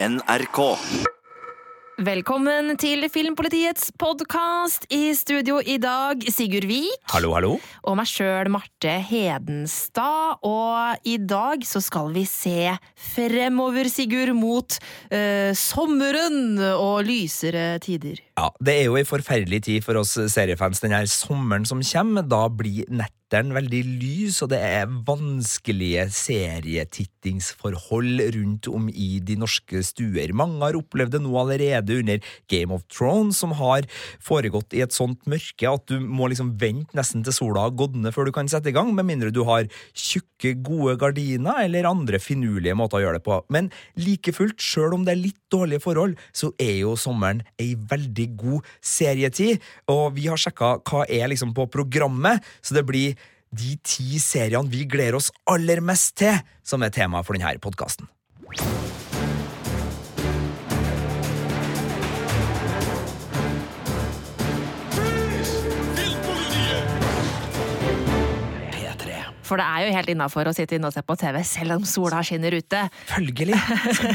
NRK. Velkommen til Filmpolitiets podkast. I studio i dag Sigurd Vik Hallo, hallo. og meg sjøl Marte Hedenstad. Og i dag så skal vi se fremover, Sigurd, mot eh, sommeren og lysere tider. Ja, Det er jo ei forferdelig tid for oss seriefans den her sommeren som kommer. Da blir netteren veldig lys, og det er vanskelige serietittingsforhold rundt om i de norske stuer. Mange har opplevd det nå allerede under Game of Thrones, som har foregått i et sånt mørke at du må liksom vente nesten til sola har gått ned før du kan sette i gang, med mindre du har tjukke, gode gardiner eller andre finurlige måter å gjøre det på. Men like fullt, sjøl om det er litt dårlige forhold, så er jo sommeren ei veldig god serietid, og vi har sjekka hva er liksom på programmet, så det blir de ti seriene vi gleder oss aller mest til, som er tema for denne podkasten. For det er jo helt innafor å sitte inne og se på TV selv om sola skinner ute. Følgelig.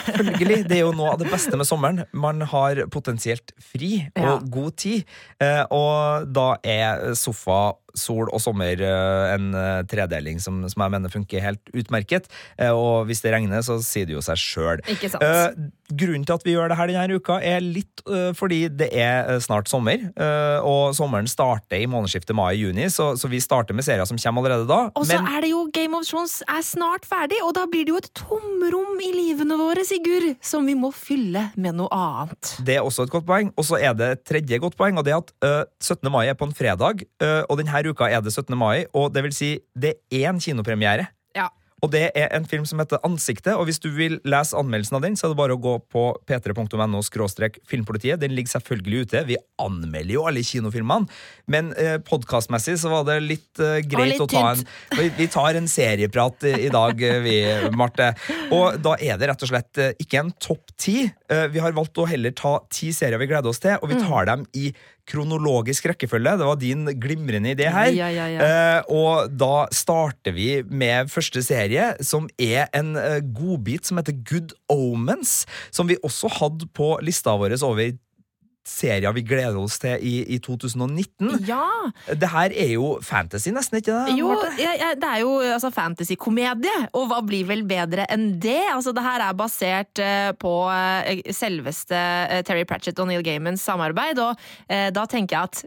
Følgelig. Det er jo noe av det beste med sommeren. Man har potensielt fri og Ja. god tid, eh, og da er sofa, sol og sommer eh, en eh, tredeling som, som jeg mener funker helt utmerket. Eh, Og hvis det regner, så sier det jo seg sjøl. Grunnen til at vi gjør det her denne uka, er litt fordi det er snart sommer. og sommeren starter i månedsskiftet mai-juni, så, så vi starter med serier som kommer allerede da. Og så er det jo Game of Thrones er snart ferdig, og da blir det jo et tomrom i livene våre, Sigurd, som vi må fylle med noe annet. Det er også et godt poeng. Og så er det et tredje godt poeng, og det er at 17. mai er på en fredag, og denne uka er det 17. mai, og det vil si det er én kinopremiere. Ja. Og det er en film som heter Ansiktet, og hvis du vil lese anmeldelsen av den, så er det bare å gå på p3.no filmpolitiet. Den ligger selvfølgelig ute. Vi anmelder jo alle kinofilmene, men eh, podkastmessig så var det litt eh, greit litt å ta en vi, vi tar en serieprat i, i dag, eh, vi, Marte. Og da er det rett og slett eh, ikke en topp ti. Eh, Vi har valgt å heller ta ti serier vi gleder oss til, og vi Mm. tar dem i kronologisk rekkefølge. Det var din glimrende idé her. Ja, ja, ja. Eh, og da starter vi med første serie, som er en eh, godbit som heter Good Omens, som vi også hadde på lista vår over serier vi gleder oss til i, i 2019. Ja! Det her er jo fantasy, nesten, ikke det? Jo, det er jo altså, fantasy-komedie, og hva blir vel bedre enn det? Altså, det her er basert uh, på eh, selveste uh, Terry Pratchett og Neil Gaimans samarbeid, og uh, da tenker jeg at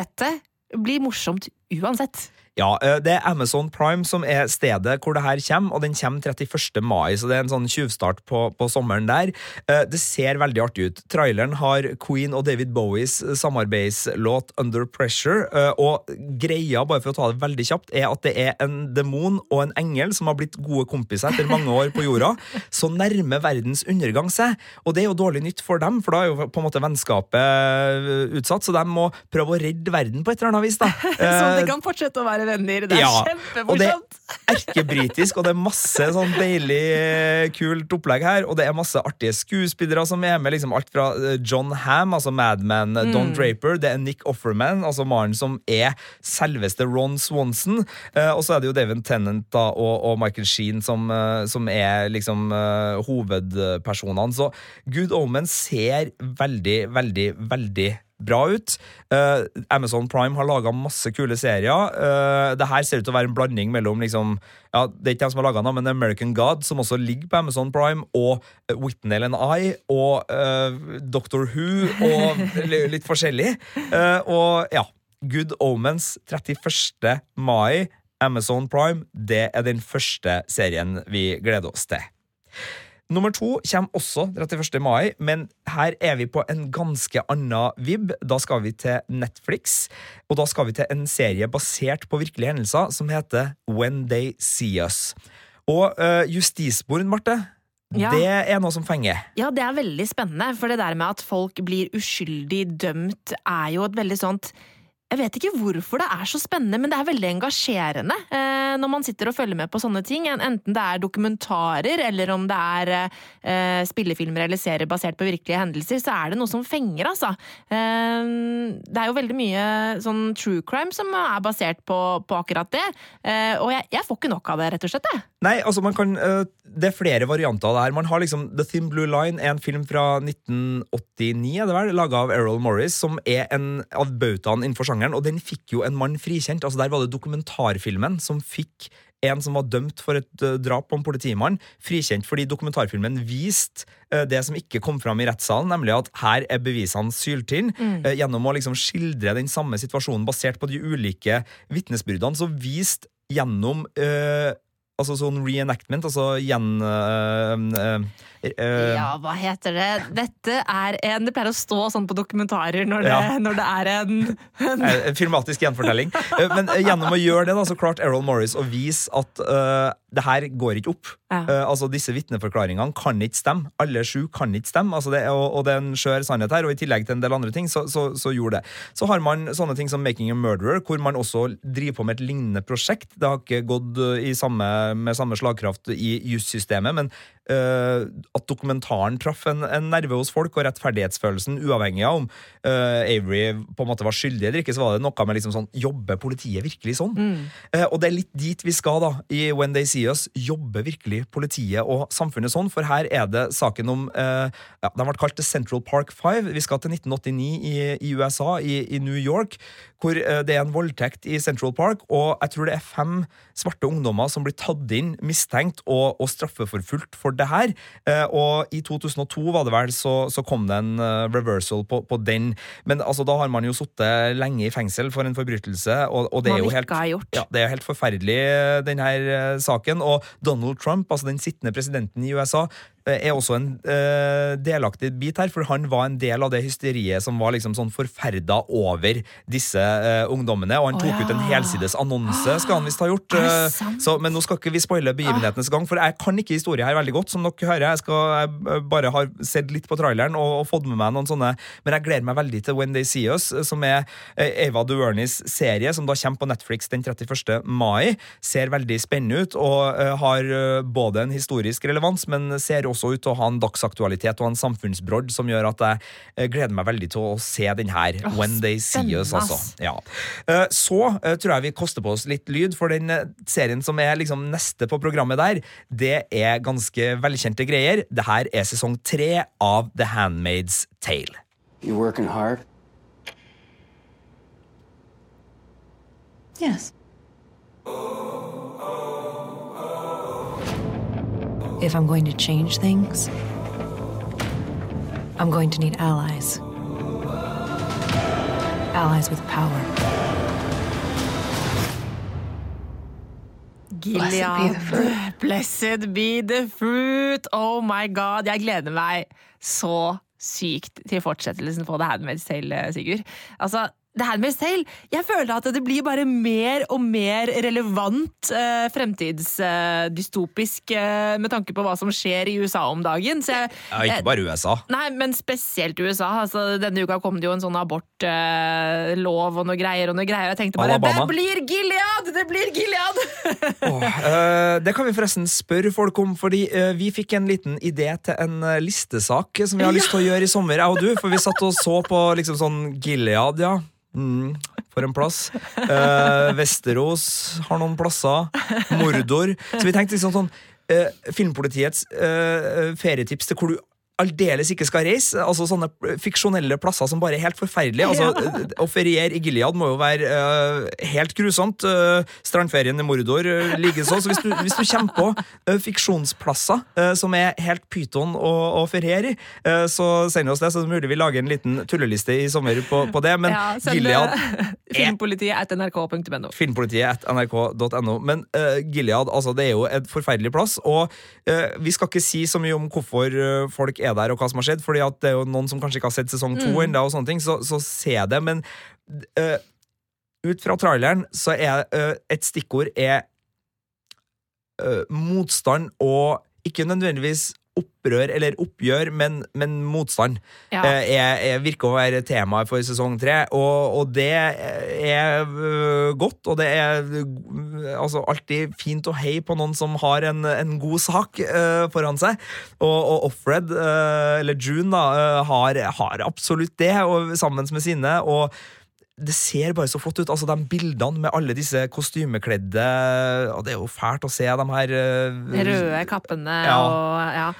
dette blir morsomt uansett. Ja, det er Amazon Prime som er stedet hvor det her kommer, og den kommer 31. mai, så det er en sånn tjuvstart på, på sommeren der. Det ser veldig artig ut. Traileren har Queen og David Bowies samarbeidslåt Under Pressure, og greia, bare for å ta det veldig kjapt, er at det er en demon og en engel som har blitt gode kompiser etter mange år på jorda. Så nærmer verdens undergang seg, og det er jo dårlig nytt for dem, for da er jo på en måte vennskapet utsatt, så de må prøve å redde verden på et eller annet vis, da. Så de Eh, kan fortsette å være venner. Det er ja, og det kjempemorsomt! er erkebritisk, og det er masse sånn deilig eh, kult opplegg her. Og det er masse artige skuespillere som er med. liksom Alt fra eh, John Ham, altså Madman, Mm. Don Draper. Det er Nick Offerman, altså mannen som er selveste Ron Swanson. Eh, og så er det jo David Tennant da, og, og Michael Sheen som, eh, som er liksom eh, hovedpersonene. Så Good Omen ser veldig, veldig, veldig bra ut. Uh, Amazon Prime har laga masse kule serier. Uh, det her ser ut til å være en blanding mellom liksom, ja, Det er ikke de som har laga den, men American God, som også ligger på Amazon Prime, og uh, Whitnell and I, og uh, Doctor Who, og litt forskjellig. Uh, og ja, Good Omens 31. mai, Amazon Prime, det er den første serien vi gleder oss til. Nummer to kommer også 31. mai, men her er vi på en ganske annen vib. Da skal vi til Netflix, og da skal vi til en serie basert på virkelige hendelser som heter When They See Us. Og uh, justisbord, Marte, Ja. det er noe som fenger. Ja, det er veldig spennende, for det der med at folk blir uskyldig dømt, er jo et veldig sånt jeg vet ikke hvorfor det er så spennende, men det er veldig engasjerende eh, når man sitter og følger med på sånne ting. Enten det er dokumentarer, eller om det er eh, spillefilmer eller serier basert på virkelige hendelser, så er det noe som fenger, altså. Eh, det er jo veldig mye sånn true crime som er basert på, på akkurat det. Eh, og jeg, jeg, får ikke nok av det, rett og slett. Det. Nei, altså man kan eh, Det er flere varianter av det her. Man har liksom The Thin Blue Line, en film fra 1989, er det vel, laga av Errol Morris, som er en av bautaen innenfor sjangeren sjangeren, og den fikk jo en mann frikjent. altså Der var det dokumentarfilmen som fikk en som var dømt for et uh, drap på en politimann, frikjent fordi dokumentarfilmen viste uh, det som ikke kom fram i rettssalen, nemlig at her er bevisene syltynne. Mm. Uh, gjennom å liksom skildre den samme situasjonen basert på de ulike vitnesbyrdene, så viste gjennom altså sånn reenactment, altså gjen... Uh, uh, ja, hva heter det? Dette er en Det pleier å stå sånn på dokumentarer når det, ja. når det er en, en Filmatisk gjenfortelling. Men gjennom å gjøre det, da, så klarte Errol Morris å vise at det her går ikke opp. Ja. altså Disse vitneforklaringene kan ikke stemme. Alle sju kan ikke stemme. Altså det, og, og, det er en skjør sannhet her, og i tillegg til en del andre ting, så, så, så, gjorde det. Så har man sånne ting som Making a Murderer, hvor man også driver på med et lignende prosjekt. Det har ikke gått i samme med samme slagkraft i jussystemet, men uh, at dokumentaren traff en, en, nerve hos folk, og rettferdighetsfølelsen, uavhengig av om uh, Avery på en måte var skyldig eller ikke, så var det noe med liksom sånn Jobber politiet virkelig sånn? Mm. Uh, og det er litt dit vi skal da, i When They See Us. Jobber virkelig politiet og samfunnet sånn? For her er det saken om ja, Den ble kalt The Central Park Five. Vi skal til 1989 i, i USA, i, i New York hvor det er en voldtekt i Central Park, og jeg tror det er fem svarte ungdommer som blir tatt inn mistenkt og, og straffeforfulgt for det her. Eh, og i 2002 var det vel, så, så kom det en uh, reversal på, på, den. Men altså, da har man jo sittet lenge i fengsel for en forbrytelse, og, og det, er jo helt, ja, det er helt forferdelig, eh, denne saken. Og Donald Trump, altså den sittende presidenten i USA, Eh, er også en uh, delaktig bit her, for han var en del av det hysteriet som var liksom sånn forferda over disse uh, ungdommene, og han tok oh, ja. ut en helsides annonse, skal han visst ha gjort. Uh, så, men nå skal ikke vi spoile begivenhetenes gang, for jeg kan ikke historie her veldig godt, som dere hører. Jeg, skal, jeg bare har sett litt på traileren og, og, fått med meg noen sånne, men jeg gleder meg veldig til When They See Us, som er Ava DuVerneys serie, som da kommer på Netflix den 31. mai. Ser veldig spennende ut og har både en historisk relevans, men ser også ut til å ha en dagsaktualitet og en samfunnsbrodd som gjør at jeg eh, gleder meg veldig til å se den her. Oh, When They See Us, altså. Ja. Eh, så eh, tror jeg vi koster på oss litt lyd, for den serien som er liksom neste på programmet der, det er ganske velkjente greier. Det her er sesong tre av The Handmaid's Tale. You working hard? Yes. If I'm going to change things, I'm going to need allies. Allies with power. Gilead. Blessed be the fruit. Oh my god. Jeg gleder meg så sykt til fortsettelsen på The Handmaid's Tale, Sigurd. Altså, det her med selv, jeg føler at det blir bare mer og mer relevant eh, fremtidsdystopisk eh, med tanke på hva som skjer i USA om dagen. Jeg, ja, ikke bare USA. Nei, men spesielt USA. Altså, denne uka kom det jo en sånn abortlov eh, og noe greier og noe greier. Jeg tenkte bare Alabama. det blir Gilead! Det blir Gilead! oh, det kan vi forresten spørre folk om, fordi uh, vi fikk en liten idé til en listesak som vi har lyst til å gjøre i sommer, jeg og du. For vi satt og så på liksom sånn Gilead, ja. Mm, for en plass. Eh, Vesterås har noen plasser. Mordor. Så vi tenkte liksom sånn eh, Filmpolitiets eh, ferietips til hvor du aldeles ikke skal reise. Altså Sånne fiksjonelle plasser som bare er helt forferdelige. Altså, Å feriere i Gilead må jo være uh, helt grusomt. Uh, strandferien i Mordor uh, likeså. Så hvis du, hvis du kommer på uh, fiksjonsplasser som er helt pyton å, å feriere i, så send oss det, så det er mulig vi lager en liten tulleliste i sommer på, på det. Men ja, Gilead Filmpolitiet at nrk.no. Filmpolitiet at nrk.no. Men Gilead, altså, det er jo et forferdelig plass, og vi skal ikke si så mye om hvorfor folk er er der, og hva som har skjedd. fordi at det er jo noen som kanskje ikke har sett sesong to mm. ennå, så, så se det. Men uh, ut fra traileren så er uh, et stikkord er uh, motstand og ikke nødvendigvis opprør eller oppgjør, men, men motstand Ja. eh, er, er, virker å være temaet for sesong tre. Og, og det er øh, godt, og det er altså, alltid fint å heie på noen som har en, en god sak uh, foran seg. Og, og Offred, uh, eller June, da, uh, har, har absolutt det, og, sammen med sine. og det ser bare så flott ut. altså De bildene med alle disse kostymekledde og Det er jo fælt å se de her uh, Røde kappene Ja. og ja.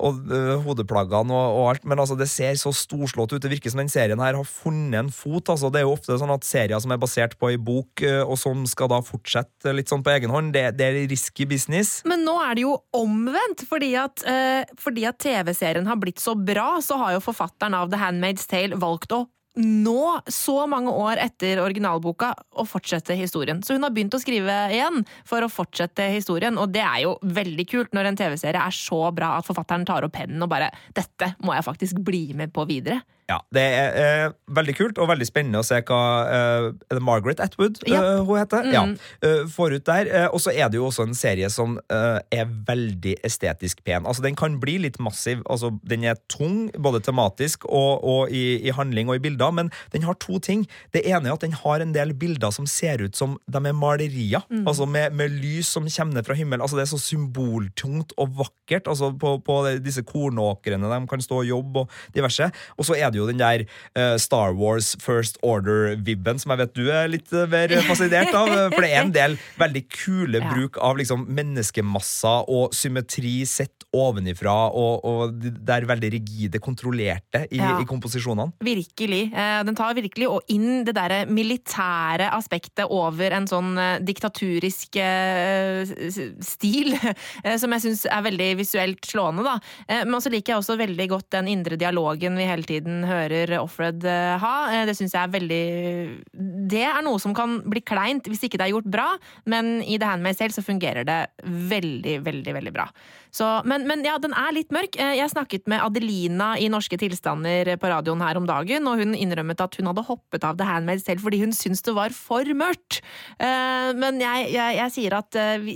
og uh, hodeplaggene og, og alt, men altså, det ser så storslått ut. Det virker som den serien her har funnet en fot. altså Det er jo ofte sånn at serier som er basert på ei bok, uh, og som skal da fortsette litt sånn på egen hånd, det, det er risky business. Men nå er det jo omvendt, fordi at, uh, at TV-serien har blitt så bra, så har jo forfatteren av The Handmaid's Tale valgt å nå, så mange år etter originalboka, å fortsette historien. Så hun har begynt å skrive igjen for å fortsette historien, og det er jo veldig kult når en TV-serie er så bra at forfatteren tar opp pennen og bare 'Dette må jeg faktisk bli med på videre'. Ja, Det er eh, veldig kult og veldig spennende å se hva eh, Er det Margaret Atwood Ja. eh, hun heter? Mm. Ja, eh, får ut der. Eh, og så er det jo også en serie som eh, er veldig estetisk pen. Altså Den kan bli litt massiv. Altså Den er tung, både tematisk og, og i, i handling og i bilder, men den har to ting. Det ene er at den har en del bilder som ser ut som de er malerier. Altså med, med lys som kommer ned fra himmelen. Altså Det er så symboltungt og vakkert altså på, på disse kornåkrene de kan stå og jobbe og diverse. Og så er det jo den der eh, Star Wars First Order-vibben som jeg vet du er litt eh, mer fascinert av. eh, For det er en del veldig kule Ja. bruk av liksom menneskemasser og symmetri sett ovenifra, og, og de der veldig rigide, kontrollerte i, Ja. i komposisjonene. Virkelig. Den tar virkelig og inn det derre militære aspektet over en sånn diktaturisk stil, som jeg syns er veldig visuelt slående, da. Men så liker jeg også veldig godt den indre dialogen vi hele tiden hører Offred eh, ha. Eh, Det syns jeg er veldig Det er noe som kan bli kleint hvis ikke det er gjort bra, men i The Handmaid's Tale så fungerer det veldig, veldig, veldig bra. Så, men, men ja, den er litt mørk. Eh, Jeg snakket med Adelina i Norske tilstander på radioen her om dagen, og hun innrømmet at hun hadde hoppet av The Handmade selv fordi hun syntes det var for mørkt. Eh, Men jeg, jeg, jeg sier at eh,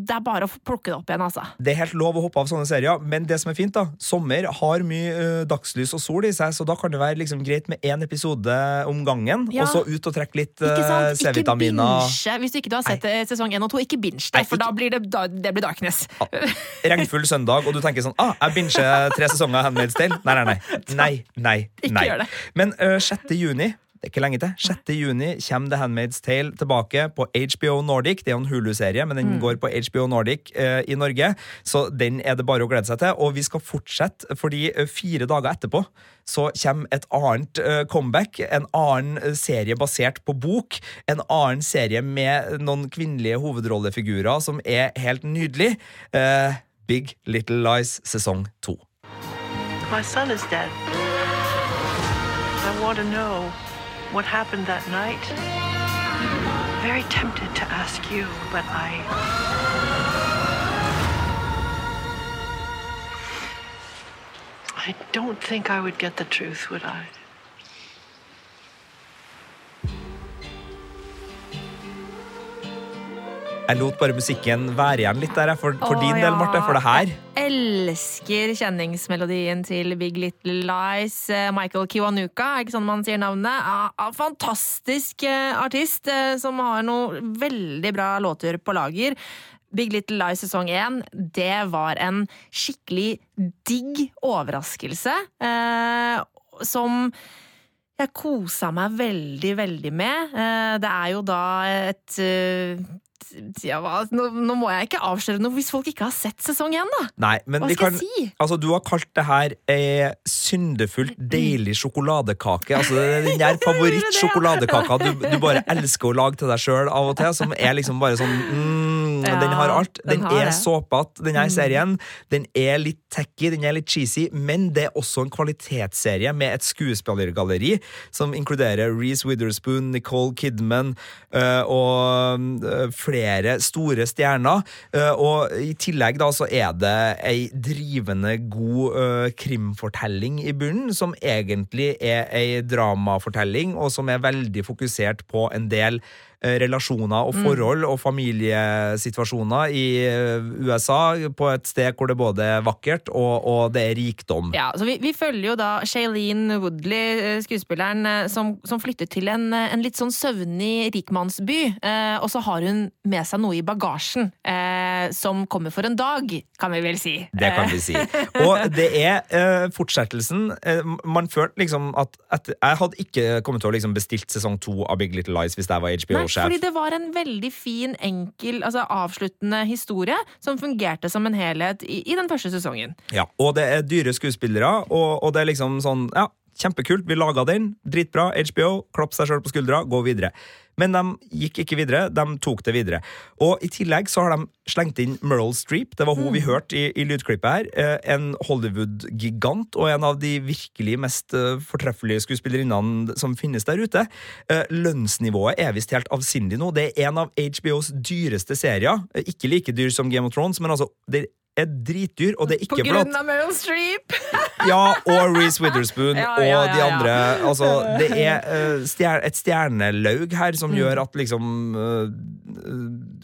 det er bare å plukke det opp igjen, altså. Det er helt lov å hoppe av sånne serier, men det som er fint, da sommer har mye eh, dagslys og sol i seg, så da kan det være liksom greit med én episode om gangen, Ja. og så ut og trekke litt eh, C-vitaminer. Hvis du ikke du har sett Nei. sesong 1 og 2, ikke binge det, for da blir det, da, det blir darkness. Regnfull søndag, og du tenker sånn ah, Jeg binger tre sesonger av Handmaid's Tale. Nei, nei, nei. nei, nei, nei. Men uh, 6. juni det er ikke lenge til. 6. juni kommer The Handmaid's Tale tilbake på HBO Nordic. Det er jo en Hulu-serie, men den Mm. går på HBO Nordic eh, i Norge. Så den er det bare å glede seg til. Og vi skal fortsette, fordi fire dager etterpå så kommer et annet eh, comeback. En annen serie basert på bok. En annen serie med noen kvinnelige hovedrollefigurer som er helt nydelig. Eh, Big Little Lies sesong to. My son is dead. I want to know what happened that night. Very tempted to ask you, but I. I don't think I would get the truth, would I? Jeg lot bare musikken være igjen litt der, for, for Åh, din del. Marte. For det her elsker kjenningsmelodien til Big Little Lies. Eh, Michael Kiwanuka, er ikke sånn man sier navnet? Ah, ah, fantastisk eh, artist eh, som har noen veldig bra låter på lager. Big Little Lies sesong én, det var en skikkelig digg overraskelse. Eh, som jeg kosa meg veldig, veldig med. Det er jo da et ja, hva? Nå, nå må jeg ikke avsløre noe hvis folk ikke har sett sesong én, da! Nei, men Hva skal kan jeg si? Altså, du har kalt det her eh, syndefullt deilig sjokoladekake. Altså, den der favorittsjokoladekaka du, du bare elsker å lage til deg sjøl av og til, som er liksom bare sånn mm, Ja, Den har alt. den Den, har er såpete, den her serien. Den er litt tacky, den er litt cheesy, men det er også en kvalitetsserie med et skuespillergalleri som inkluderer Reece Witherspoon, Nicole Kidman øh, og øh, flere store stjerner. Øh, og i tillegg da så er det ei drivende god øh, krimfortelling i bunnen, som egentlig er ei dramafortelling, og som er veldig fokusert på en del eh, relasjoner og forhold og familiesituasjoner i eh, USA, på et sted hvor det både er vakkert og, og det er rikdom. Ja, så vi, vi følger jo da Shailene Woodley, eh, skuespilleren, eh, som, som flytter til en, eh, en litt sånn søvnig rikmannsby. Eh, og så har hun med seg noe i bagasjen eh, som kommer for en dag, kan vi vel si. Det kan vi si. Og det er eh, fortsettelsen. Eh, man følte liksom at etter, Jeg hadde ikke kommet til å liksom bestilt sesong to av Big Little Lies hvis jeg var Nei, HBO-sjef. fordi det var en veldig fin, enkel, altså avsluttende historie som fungerte som en helhet i, i den første sesongen. Ja, og det er dyre skuespillere, og, og det er liksom sånn Ja, kjempekult, vi laga den. Dritbra. HBO, klapp seg sjøl på skuldra, gå videre. Men de gikk ikke videre, de tok det videre. Og i tillegg så har de slengt inn Meryl Streep, det var hun vi hørte i, i lydklippet her. Eh, en Hollywood-gigant og en av de virkelig mest eh, fortreffelige skuespillerinnene som finnes der ute. Eh, lønnsnivået er visst helt avsindig nå. Det er en av HBOs dyreste serier. Ikke like dyr som Game of Thrones, men altså, det er dritdyr, og det er ikke blått. På grunn av Meryl Streep! ja, og Reece Witherspoon Ja, og ja, ja, de andre. Altså, det er uh, stjer et stjernelaug her som gjør at liksom eh,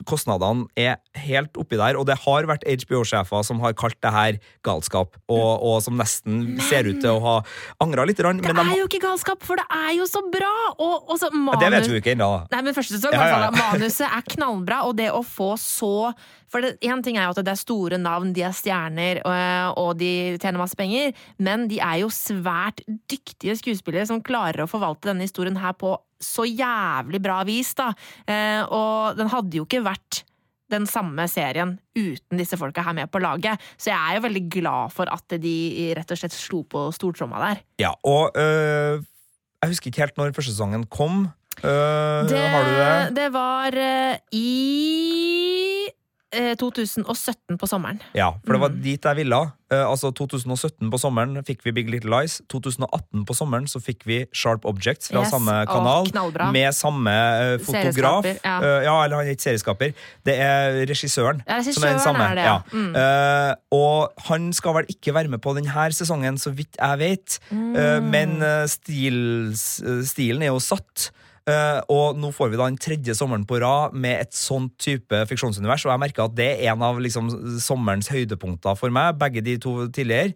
Kostnadene er helt oppi der, og det har vært HBO-sjefer som har kalt det her galskap, og, og som nesten ser ut til å ha angra litt. Rann, Det Men de, er jo ikke galskap, for det er jo så bra! Og, og så manus... det vet vi ikke ennå. Nei, men første sesong, Ja, ja, ja. Manuset er knallbra, og det å få så For én ting er jo at det er store navn, de er stjerner, og, og de tjener masse penger, men de er jo svært dyktige skuespillere som klarer å forvalte denne historien her på så jævlig bra vis, da. Eh, og den hadde jo ikke vært den samme serien uten disse folka her med på laget. Så jeg er jo veldig glad for at de rett og slett slo på stortromma der. Ja, og øh, jeg husker ikke helt når første sesongen kom. Uh, Det, har du det? det var uh, i eh, 2017 på sommeren. Ja, for det var Mm. dit jeg ville. Eh, altså 2017 på sommeren fikk vi Big Little Lies. 2018 på sommeren så fikk vi Sharp Objects fra Yes. samme kanal. knallbra. med samme eh, fotograf. Ja. Eh, ja, eller han er ikke serieskaper. Det er regissøren. Ja, som er den samme. er det, ja. ja. Mm. Eh, og han skal vel ikke være med på denne sesongen, så vidt jeg vet. Mm. Eh, men eh, stils, eh, stilen er jo satt. Eh, og nå får vi da den tredje sommeren på rad med et sånt type fiksjonsunivers, og jeg merker at det er en av liksom, sommerens høydepunkter for meg, begge de to tidligere.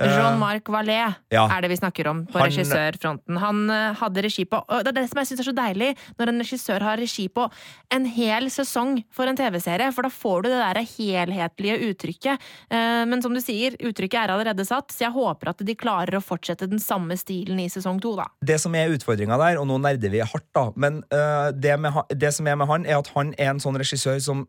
Eh, Jean-Marc Vallée ja. er det vi snakker om på Han- regissørfronten. Han eh, hadde regi på Og det er det som jeg syns er så deilig, når en regissør har regi på en hel sesong for en TV-serie, for da får du det der helhetlige uttrykket. Eh, Men som du sier, uttrykket er allerede satt, så jeg håper at de klarer å fortsette den samme stilen i sesong to, da. det som er utfordringa der, og nå nerder vi hardt, da, men det, med, det som er med han, er at han er en sånn regissør som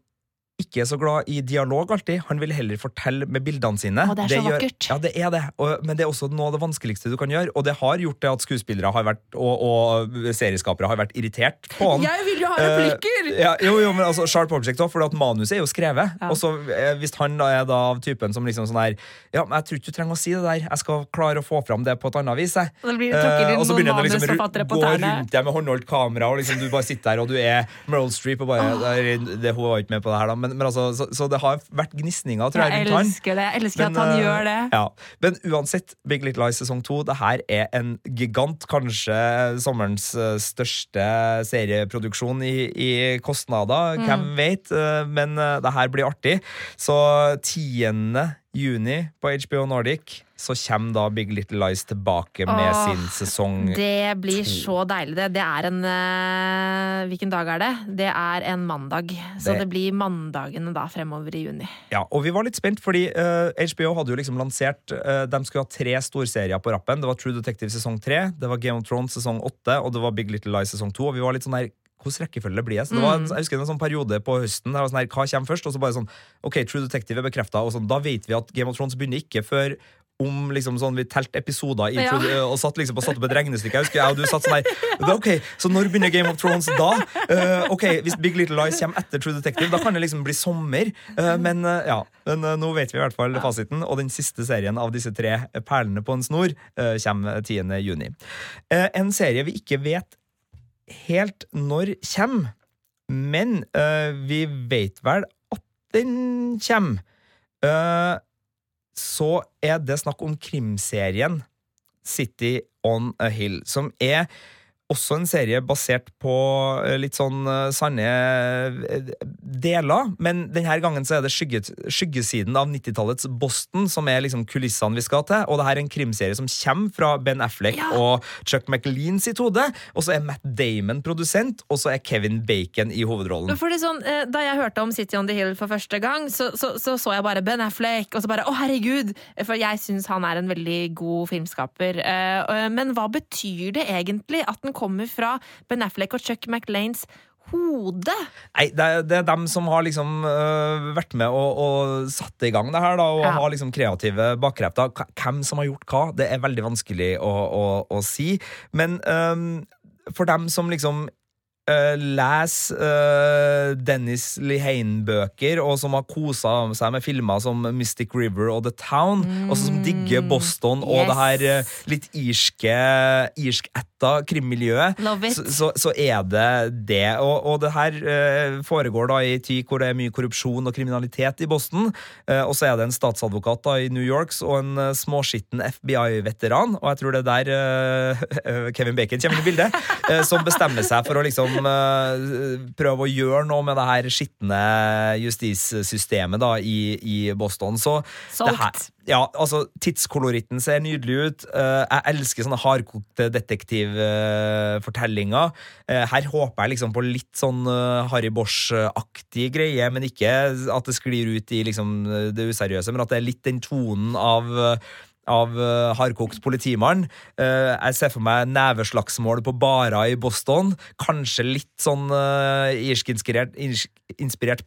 ikke er så glad i dialog alltid. Han vil heller fortelle med bildene sine. Å, det er så vakkert. Ja, det er det. Og, men det er også noe av det vanskeligste du kan gjøre, og det har gjort det at skuespillere har vært, og, og serieskapere har vært irritert på han. Jeg vil jo ha Eh, ja, jo, jo, men altså, Sharp Object òg, for manuset er jo skrevet. Ja. Og så eh, Hvis han da er da av typen som liksom sånn her Ja, men jeg tror ikke du trenger å si det der. Jeg skal klare å få fram det på et annet vis. Jeg. Og det inn og så begynner det liksom manusforfattere gå rundt deg med håndholdt kamera, og liksom du bare sitter der, og du er Meryl Streep og bare det, det, Hun var ikke med på det her, da, men, men altså, så, så det har vært gnisninger, tror jeg, Jeg elsker det. Jeg elsker Men, at han uh, gjør det. Ja. Men uansett, Big Little Lies sesong to, det her er en gigant. Kanskje sommerens eh, største serieproduksjon i, i kostnader. Mm. Hvem vet? Eh, Men det her blir artig. Så 10. juni på HBO Nordic så kommer da Big Little Lies tilbake med Åh, sin sesong Det blir to. så deilig, det. Det er en uh, Hvilken dag er det? Det er en mandag. Så Det- det, blir mandagene da fremover i juni. Ja, og vi var litt spent, fordi uh, HBO hadde jo liksom lansert uh, De skulle ha tre storserier på rappen. Det var True Detective sesong tre, det var Game of Thrones sesong åtte, og det var Big Little Lies sesong to. Og vi var litt sånn her hvordan rekkefølge blir det? Så det var, Mm. jeg husker en sånn periode på høsten der var sånn her, hva kommer først? Og så bare sånn OK, True Detective er bekrefta, og sånn, da vet vi at Game of Thrones begynner ikke før om liksom sånn, Vi telte episoder i Ja. Eh, og satt liksom og satt opp et regnestykke. Jeg husker jeg og du satt sånn her er Ok, Så når begynner Game of Thrones da? Uh, ok, Hvis Big Little Lies kommer etter True Detective, da kan det liksom bli sommer. Uh, men uh, ja, men nå vet vi i hvert fall fasiten, og den siste serien av disse tre perlene på en snor kommer 10. juni. En serie vi ikke vet helt når kommer, men uh, vi vet vel at den kommer. Uh, så er det snakk om krimserien City on a Hill, som er også en serie basert på eh, litt sånn eh, sanne eh, deler, men denne gangen så er det skygget, skyggesiden av 90-tallets Boston som er liksom kulissene vi skal til, og det her er en krimserie som kommer fra Ben Affleck Ja. og Chuck McLean sitt hode, og så er Matt Damon produsent, og så er Kevin Bacon i hovedrollen. Fordi sånn, Da jeg hørte om City on the Hill for første gang, så så, så, så jeg bare Ben Affleck, og så bare å herregud! For jeg syns han er en veldig god filmskaper. Men hva betyr det egentlig at den kommer fra Ben Affleck og Chuck McLanes hode? Nei, det er, det er dem som har liksom uh, vært med og, og satt i gang det her, da, og Ja. har liksom kreative bakkrefter. Hvem som har gjort hva, det er veldig vanskelig å, å, å si. Men um, for dem som liksom øh, leser uh, Dennis Lehane-bøker, og som har kosa seg med filmer som Mystic River og The Town, og som digger Boston og det her uh, litt irske, irskætta krimmiljøet, så, så, så er det det. Og, og det her foregår da i tid hvor det er mye korrupsjon og kriminalitet i Boston. Og så er det en statsadvokat da i New York og en småskitten FBI-veteran, og jeg tror det er der Kevin Bacon kommer i bildet, som bestemmer seg for å liksom eh, prøve å gjøre noe med det her skitne justissystemet da i, i Boston. Så det her, ja, altså, tidskoloritten ser nydelig ut. Eh, jeg elsker sånne hardkokte detektivfortellinger. Uh, her håper jeg liksom på litt sånn eh, Harry Bosch-aktig greie, men ikke at det sklir ut i liksom det useriøse, men at det er litt den tonen av eh, av uh, hardkokt politimann. Uh, jeg ser for meg neveslagsmål på barer i Boston. Kanskje litt sånn uh, irsk-inspirert irsk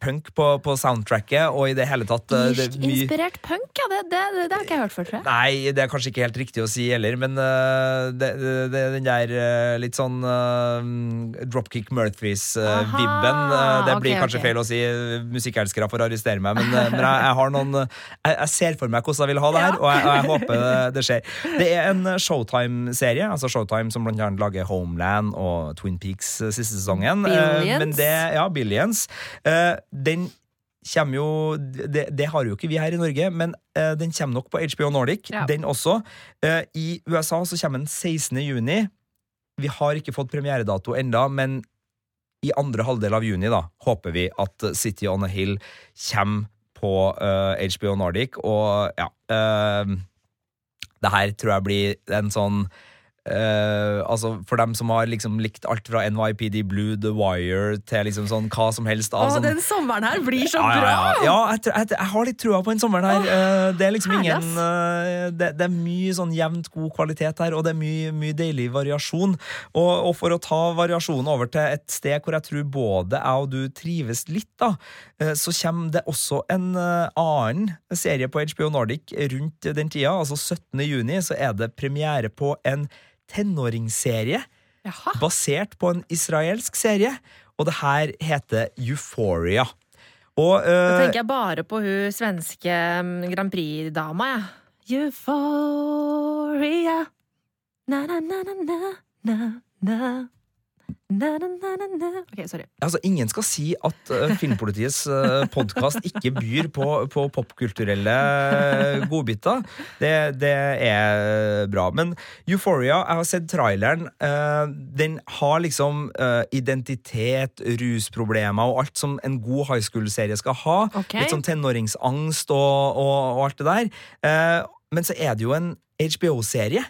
punk på, på soundtracket, og i det hele tatt eh, mye- Irsk-inspirert punk? Ja, det, det, det, har ikke jeg hørt før, tror jeg. Nei, det er kanskje ikke helt riktig å si heller, men uh, det, det, den der litt sånn Dropkick Murphys-vibben Det blir ok, kanskje okay. feil å si. Musikkelskere får arrestere meg, men, men jeg, jeg har noen jeg, jeg ser for meg hvordan jeg vil ha det her, og jeg, og jeg håper det, det skjer. Det er en Showtime-serie, altså Showtime som blant annet lager Homeland og Twin Peaks øh, siste sesongen. Eh, Billions. Men det, ja, Billions. Eh, den kommer jo det, det har jo ikke vi her i Norge, men eh, den kommer nok på HBO Nordic, Ja. den også. Eh, I USA så kommer den 16. juni. Vi har ikke fått premieredato enda, men i andre halvdel av juni da, håper vi at City on a Hill kommer på uh, HBO Nordic, og ja eh, Det her tror jeg blir en sånn eh, altså For dem som har liksom likt alt fra NYPD Blue, The Wire til liksom sånn hva som helst av Åh, sånn den sommeren her blir så ja, bra! ja. ja jeg, jeg, jeg har litt trua på den sommeren her. Uh, det er liksom ingen uh, det, det er mye sånn jevnt god kvalitet her, og det er mye, mye deilig variasjon. Og, og for å ta variasjonen over til et sted hvor jeg tror både jeg og du trives litt, da, så kommer det også en annen serie på HBO Nordic rundt den tida. Altså 17. juni så er det premiere på en tenåringsserie Jaha. basert på en israelsk serie, og det her heter Euphoria. Og Da eh, tenker jeg bare på hun svenske mm, Grand Prix-dama, jeg. Euphoria. Na, na, na, na, na, na, na. Na, na. Ok, sorry. altså, ingen skal si at uh, Filmpolitiets uh, podkast ikke byr på, på popkulturelle godbiter. Det, det er bra. Men Euphoria, jeg har sett traileren. Uh, den har liksom uh, identitet, rusproblemer og alt som en god high school-serie skal ha. Okay. Litt sånn tenåringsangst og, og, og alt det der. Eh, men så er det jo en HBO-serie.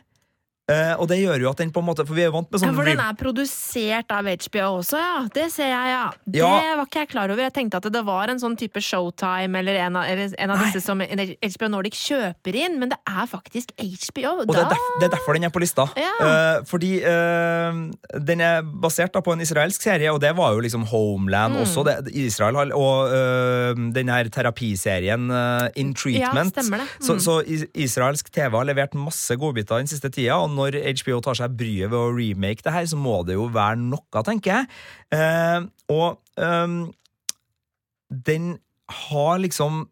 Eh, og det gjør jo at den på en måte For vi er jo vant med Ja, sånn for den er produsert av HBO også, ja. Det ser jeg, ja. Det Ja. var ikke jeg klar over. Jeg tenkte at det var en sånn type Showtime eller en av, eller en av disse som HBO Nordic kjøper inn, men det er faktisk HBO. Og det er, derf, det er derfor den er på lista. Ja. Uh, fordi uh, den er basert da på en israelsk serie, og det var jo liksom Homeland Mm. også. Det, Israel har, og den her terapiserien In Treatment. Ja, stemmer det. Mm. Så, så israelsk TV har levert masse godbiter den siste tida, og når HBO tar seg bryet ved å remake det her, så må det jo være noe, tenker jeg. Eh, og eh, den har liksom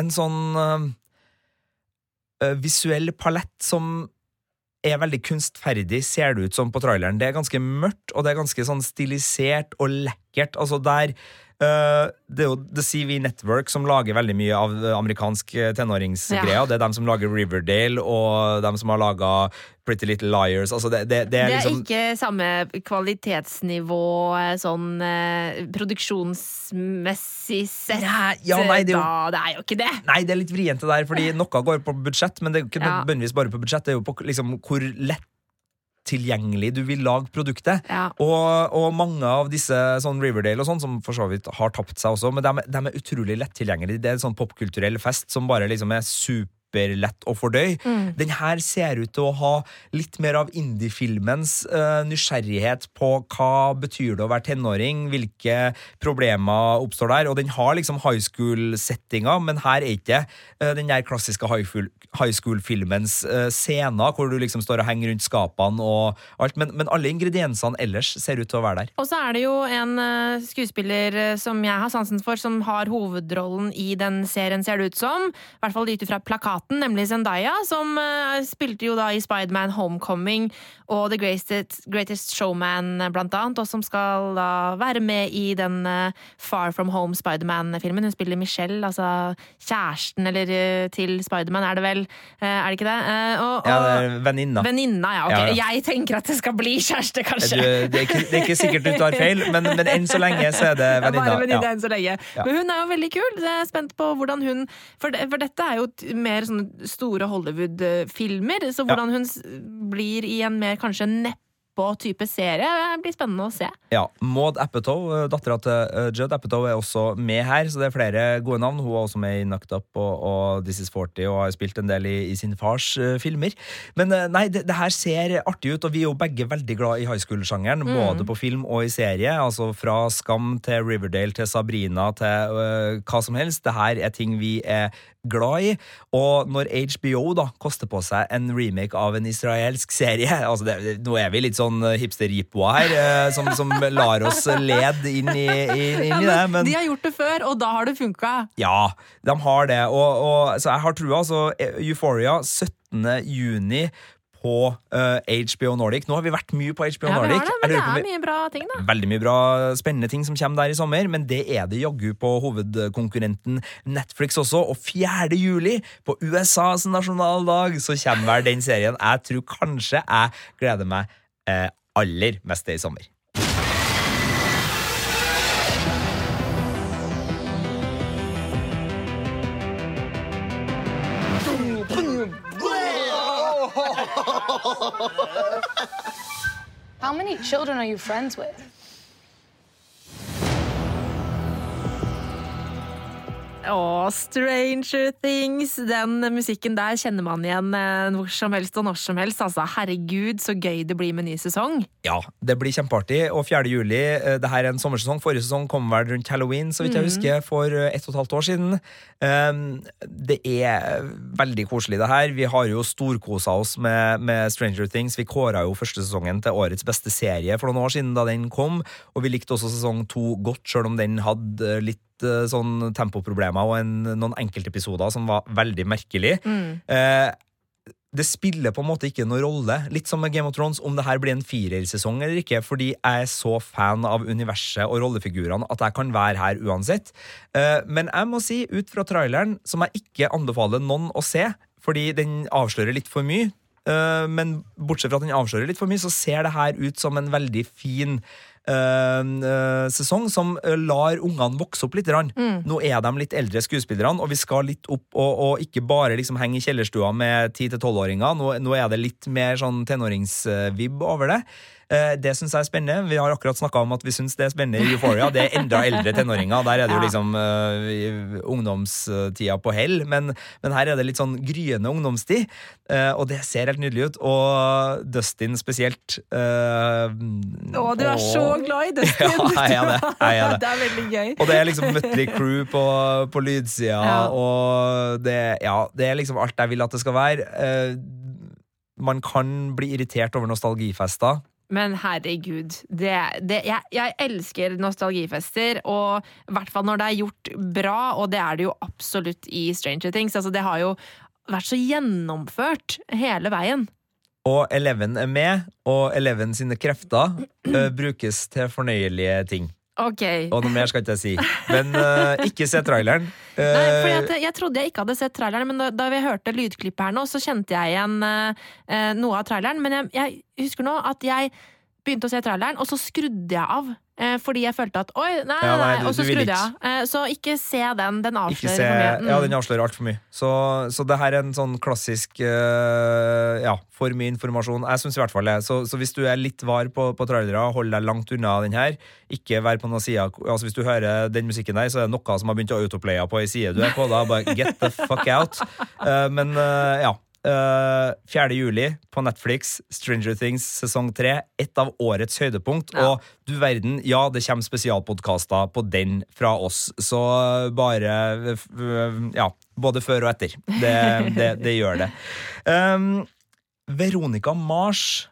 en sånn eh, eh, visuell palett som er veldig kunstferdig, ser det ut som på traileren. Det er ganske mørkt, og det er ganske sånn stilisert og lekkert. Altså der det er jo The CV Network som lager veldig mye av amerikansk eh, tenåringsgreier. Ja. Det er dem som lager Riverdale, og dem som har laga Pretty Little Liars. Altså det, det, det Det er er liksom ikke samme kvalitetsnivå sånn eh, produksjonsmessig sett. Nei, ja, nei, det er jo- da, det er jo ikke det! Nei, det er litt vrient det der, fordi noe går på budsjett, men det er jo ikke Ja. bare på budsjett. Det er jo på liksom, hvor lett tilgjengelig du vil lage produktet. Ja. Og, og mange av disse sånn Riverdale og sånn, som for så vidt har tapt seg også, men de, de er utrolig lett tilgjengelige. Det er en sånn popkulturell fest som bare liksom er superlett å fordøye. Mm. Den her ser ut til å ha litt mer av indiefilmens uh, nysgjerrighet på hva betyr det å være tenåring, hvilke problemer oppstår der, og den har liksom high school-settinga, men her er ikke uh, den der klassiske high school- high school-filmens uh, scener, hvor du liksom står og henger rundt skapene og alt, men, men alle ingrediensene ellers ser ut til å være der. Og så er det jo en skuespiller som jeg har sansen for, som har hovedrollen i den serien, ser det ut som. I hvert fall ut ifra plakaten, nemlig Zendaya, som eh, spilte jo da i Spiderman Homecoming og The Greatest, Greatest Showman, blant annet, og som skal da være med i den eh, Far From Home Spiderman-filmen. Hun spiller Michelle, altså kjæresten eller eh, til Spiderman, er det vel? Er det ikke det? Eh, Og, Ja, det er venninna. Venninna, ja. ok. Ja, ja. Jeg tenker at det skal bli kjæreste, Du, kanskje. det, er ikke, det er ikke sikkert du tar feil, men, men enn så lenge så er det venninna. Bare venninna Ja. enn så lenge. Men hun er jo veldig kul. Jeg er spent på hvordan hun For, for dette er jo mer sånne store Hollywood-filmer, så hvordan hun blir i en mer kanskje neppe type serie, det blir spennende å se. Ja, Maud Apatow, dattera til eh, Judd Apatow, er også med her, så det er flere gode navn. Hun er også med i Knocked Up og, og This Is 40 og har spilt en del i, i sin fars uh, filmer. Men uh, nei, det, det her ser artig ut, og vi er jo begge veldig glad i high school-sjangeren. Både på film og i serie. Altså fra Skam til Riverdale til Sabrina til uh, hva som helst. Det her er ting vi er glad i. Og når HBO da koster på seg en remake av en israelsk serie altså det, Nå er vi litt sånn hipster-jippoer her, eh, som, som lar oss lede inn i, inn, inn i det. Men De har gjort det før, og da har det funka. ja, de har det. Og, og, så jeg har trua. Altså, Euphoria 17. juni på uh, HBO Nordic. Nå har vi vært mye på HBO Ja, Nordic. det, men det er mye bra ting, da. Veldig mye bra spennende ting som kommer der i sommer, men det er det jaggu på hovedkonkurrenten Netflix også. Og 4. juli, på USAs nasjonaldag, så kommer vel den serien jeg tror kanskje jeg gleder meg eh, aller mest til i sommer. How many children are you friends with? Å, Stranger Things. Den musikken der kjenner man igjen eh, hvor som helst og når som helst. Altså, herregud, så gøy det blir med ny sesong. Ja, det blir kjempeartig. Og 4. juli, eh, det her er en sommersesong. Forrige sesong kom vel rundt halloween, så vidt jeg husker, for eh, ett og et halvt år siden. Um, det er veldig koselig, det her. Vi har jo storkosa oss med, med Stranger Things. Vi kåra jo første sesongen til årets beste serie for noen år siden da den kom, og vi likte også sesong to godt, sjøl om den hadde litt eh, sånn tempoproblemer og en, noen enkeltepisoder som var veldig merkelig. Eh, det spiller på en måte ikke noen rolle, litt som med Game of Thrones, om det her blir en firersesong eller ikke, fordi jeg er så fan av universet og rollefigurene at jeg kan være her uansett. Eh, Men jeg må si, ut fra traileren, som jeg ikke anbefaler noen å se, fordi den avslører litt for mye, eh, men bortsett fra at den avslører litt for mye, så ser det her ut som en veldig fin sesong som eh, lar ungene vokse opp litt. Mm. Nå er de litt eldre skuespillerne, og vi skal litt opp og, og ikke bare liksom henge i kjellerstua med 10-12-åringer. Nå, nå er det litt mer sånn tenåringsvibb over det. Eh, Det syns jeg er spennende. Vi har akkurat snakka om at vi syns det er spennende i Euphoria. Det er enda eldre tenåringer. Der er det jo liksom uh, ungdomstida på hell, men, men her er det litt sånn gryende ungdomstid. uh, Og det ser helt nydelig ut. Og Dustin spesielt. Uh, Å, du er så glad i Dustin! Ja, jeg er det. Jeg er det. det er veldig gøy. Og det er liksom møttelig Crew på, på lydsida, Ja. og det, ja, det er liksom alt jeg vil at det skal være. Uh, man kan bli irritert over nostalgifester. Men herregud, det, det, jeg, jeg elsker nostalgifester, og i hvert fall når det er gjort bra, og det er det jo absolutt i Stranger Things. Altså, det har jo vært så gjennomført hele veien. Og Eleven er med, og Eleven sine krefter uh, brukes til fornøyelige ting. Ok. Og noe mer skal ikke jeg si. Men uh, ikke se traileren. Nei, for jeg, jeg trodde jeg ikke hadde sett traileren, men da, da vi hørte lydklippet her nå, så kjente jeg igjen uh, eh, noe av traileren. Men jeg, jeg husker nå at jeg begynte å se traileren, og så skrudde jeg av. eh, fordi jeg følte at oi, nei, Ja, nei, nei, og så skrudde jeg av. Eh, så ikke se den. Den avslører se, for mye. Mm. ja, den avslører altfor mye. Så, så det her er en sånn klassisk uh, Ja, for mye informasjon. Jeg syns i hvert fall det. Så, så hvis du er litt var på, på trailere, hold deg langt unna den her. Ikke vær på noen side Altså Hvis du hører den musikken der, så er det noe som har begynt å autoplaye på ei side du er på. Da bare get the fuck out. Uh, men uh, ja. Eh, 4. juli på Netflix, Stranger Things sesong 3. Et av årets høydepunkt. Ja. Og du verden, ja, det kommer spesialpodkaster på den fra oss. Så bare eh, Ja, både før og etter. Det, det, det gjør det. Um, Veronica Mars,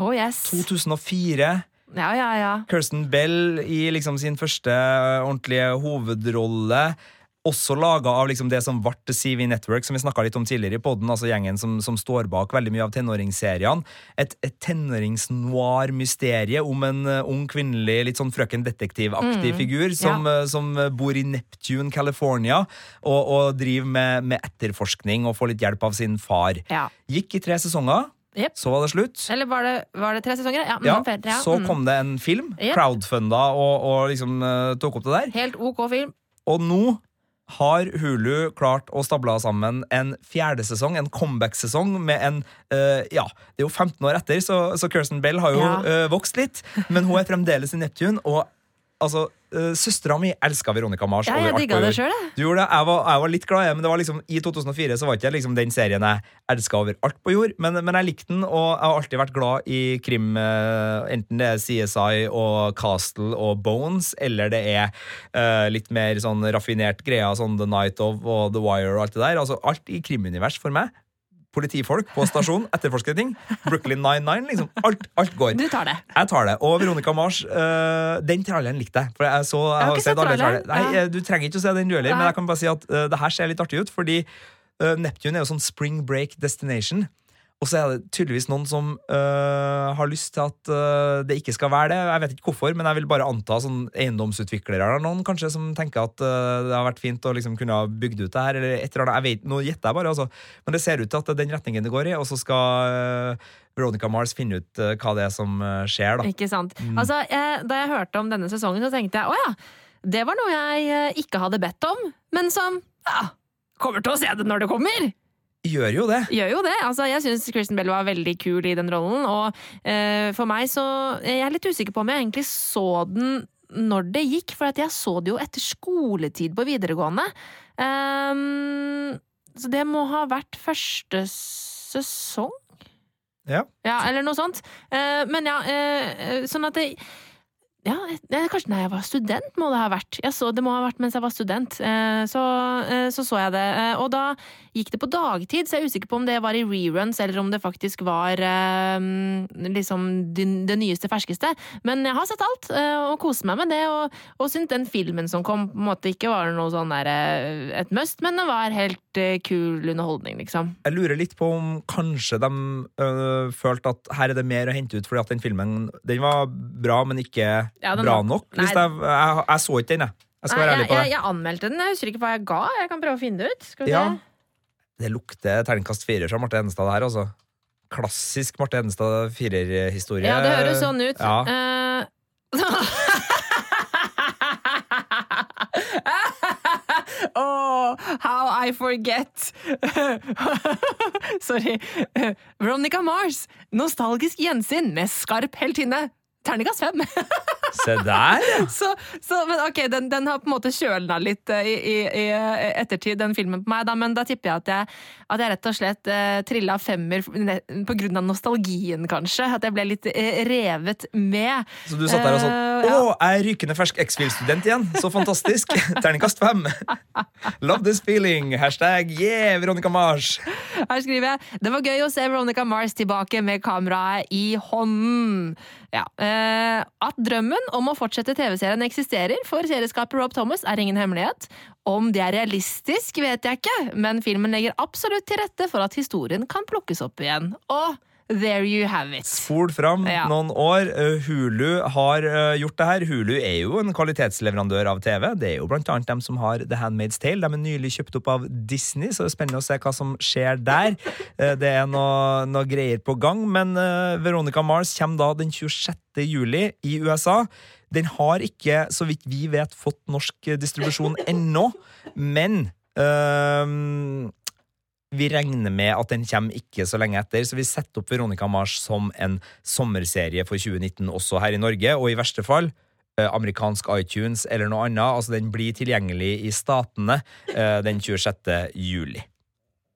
Oh yes. 2004. Ja, ja, ja. Kirsten Bell i liksom sin første ordentlige hovedrolle. Også laga av liksom det som ble CV Network, som vi snakka litt om tidligere i podden, altså gjengen som, som står bak veldig mye av tenåringsseriene. Et, et tenåringsnoir-mysterie om en uh, ung kvinnelig, litt sånn frøken detektiv-aktig figur som, eh, som bor i Neptune, California, og, og driver med, med etterforskning og får litt hjelp av sin far. ja. Gikk i tre sesonger, Yep. så var det slutt. Eller var det, var det tre sesonger? Ja, Ja, mm, ja. Så mm. kom det en film, Yep. crowdfunda, og, og liksom uh, tok opp det der. Helt ok film. Og nå har Hulu klart å stable sammen en fjerde sesong, en comeback-sesong, med en uh, Ja, det er jo 15 år etter, så, så Kirsten Bell har jo Ja. uh, vokst litt, men hun er fremdeles i Neptune, og altså uh, Søstera mi elska Veronica Mars. Ja, jeg digga det sjøl, jeg. Du gjorde det, jeg var, jeg var litt glad, jeg, men det var liksom, i 2004 så var ikke liksom den serien jeg elska over alt på jord. Men, men jeg likte den, og jeg har alltid vært glad i krim, eh, enten det er CSI og Castle og Bones, eller det er uh, litt mer sånn raffinert greier, sånn The Night of og The Wire og alt det der. Altså alt i krimunivers for meg. Politifolk på stasjon, etterforsker ting. Brooklyn 99, liksom. Alt, alt går. Du tar det. Jeg tar det. Og Veronica Mars, uh, den tralleren likte jeg. For jeg, så, jeg, har har ikke sett alle traileren. Nei, ja. Du trenger ikke å se den du heller, men jeg kan bare si at uh, det her ser litt artig ut. Fordi uh, Neptune er jo sånn spring break destination. Og så er det tydeligvis noen som øh, har lyst til at øh, det ikke skal være det. Jeg vet ikke hvorfor, men jeg vil bare anta sånn eiendomsutviklere eller noen kanskje som tenker at øh, det har vært fint å liksom kunne ha bygd ut det her, eller et eller annet. Jeg vet, Nå gjetter jeg bare, altså. Men det ser ut til at det er den retningen det går i, og så skal øh, Veronica Mars finne ut øh, hva det er som øh, skjer, da. Ikke sant. Mm. Altså, jeg, da jeg hørte om denne sesongen, så tenkte jeg å ja, det var noe jeg ikke hadde bedt om, men som ja, kommer til å se det når det kommer. Gjør jo det. Gjør jo det. Altså, jeg syns Kristen Bell var veldig kul i den rollen, og uh, for meg så Jeg er litt usikker på om jeg egentlig så den når det gikk, for at jeg så det jo etter skoletid på videregående. Um, så det må ha vært første sesong? Ja. Ja, eller noe sånt. Uh, men ja, uh, sånn at det ja, kanskje da jeg var student, må det ha vært. Jeg så, det må ha vært mens jeg var student. Eh, så, eh, så så jeg det. Eh, og da gikk det på dagtid, så jeg er usikker på om det var i reruns, eller om det faktisk var liksom det, nyeste, ferskeste. Men jeg har sett alt, og koser meg med det. Og, og syntes den filmen som kom, på en måte ikke var noe sånn der, et must, men det var helt kul underholdning, liksom. Jeg lurer litt på om kanskje de øh, følte at her er det mer å hente ut, fordi at den filmen den var bra, men ikke Ja, den bra nok. Jeg, jeg, jeg så ikke den, jeg. Jeg skal Nei, være ærlig på jeg, det. jeg anmeldte den, jeg husker ikke hva jeg ga. Jeg kan prøve å finne det ut. Skal vi Ja. se. Det lukter terningkast firer fra Marte Henestad, her, altså. Klassisk Marte Henestad firerhistorie. Ja, det høres sånn ut. Ja. Uh, oh, how I forget! Sorry. Veronica Mars, nostalgisk gjensyn med skarp heltinne. Terningkast fem. Se der! så, så, men ok, den, den har på en måte kjølna litt eh, i, i, i ettertid, den filmen på meg, da, men da tipper jeg at jeg, at jeg rett og slett eh, trilla femmer på grunn av nostalgien, kanskje. At jeg ble litt eh, revet med. Så du satt der og sånn uh, Å, ja. jeg er rykende fersk X-Fill-student igjen! Så fantastisk! Terningkast fem! Love this feeling! Hashtag yeah, Veronica Mars! Her skriver jeg Det var gøy å se Veronica Mars tilbake med kameraet i hånden. Ja. Eh, at drømmen om å fortsette TV-serien eksisterer for serieskaper Rob Thomas, er ingen hemmelighet. Om det er realistisk, vet jeg ikke, men filmen legger absolutt til rette for at historien kan plukkes opp igjen. Og there you have it. Spol fram Ja. noen år. Uh, Hulu har uh, gjort det her. Hulu er jo en kvalitetsleverandør av TV. Det er jo blant annet dem som har The Handmaid's Tale. De er nylig kjøpt opp av Disney, så det er spennende å se hva som skjer der. Uh, det er noe, noe greier på gang, men Veronica Mars kommer da den 26. juli i USA. Den har ikke, så vidt vi vet, fått norsk distribusjon ennå, men øhm, vi regner med at den kommer ikke så lenge etter, så vi setter opp Veronica Mars som en sommerserie for 2019 også her i Norge, og i verste fall eh, amerikansk iTunes eller noe annet. Altså, den blir tilgjengelig i statene eh, den 26. juli.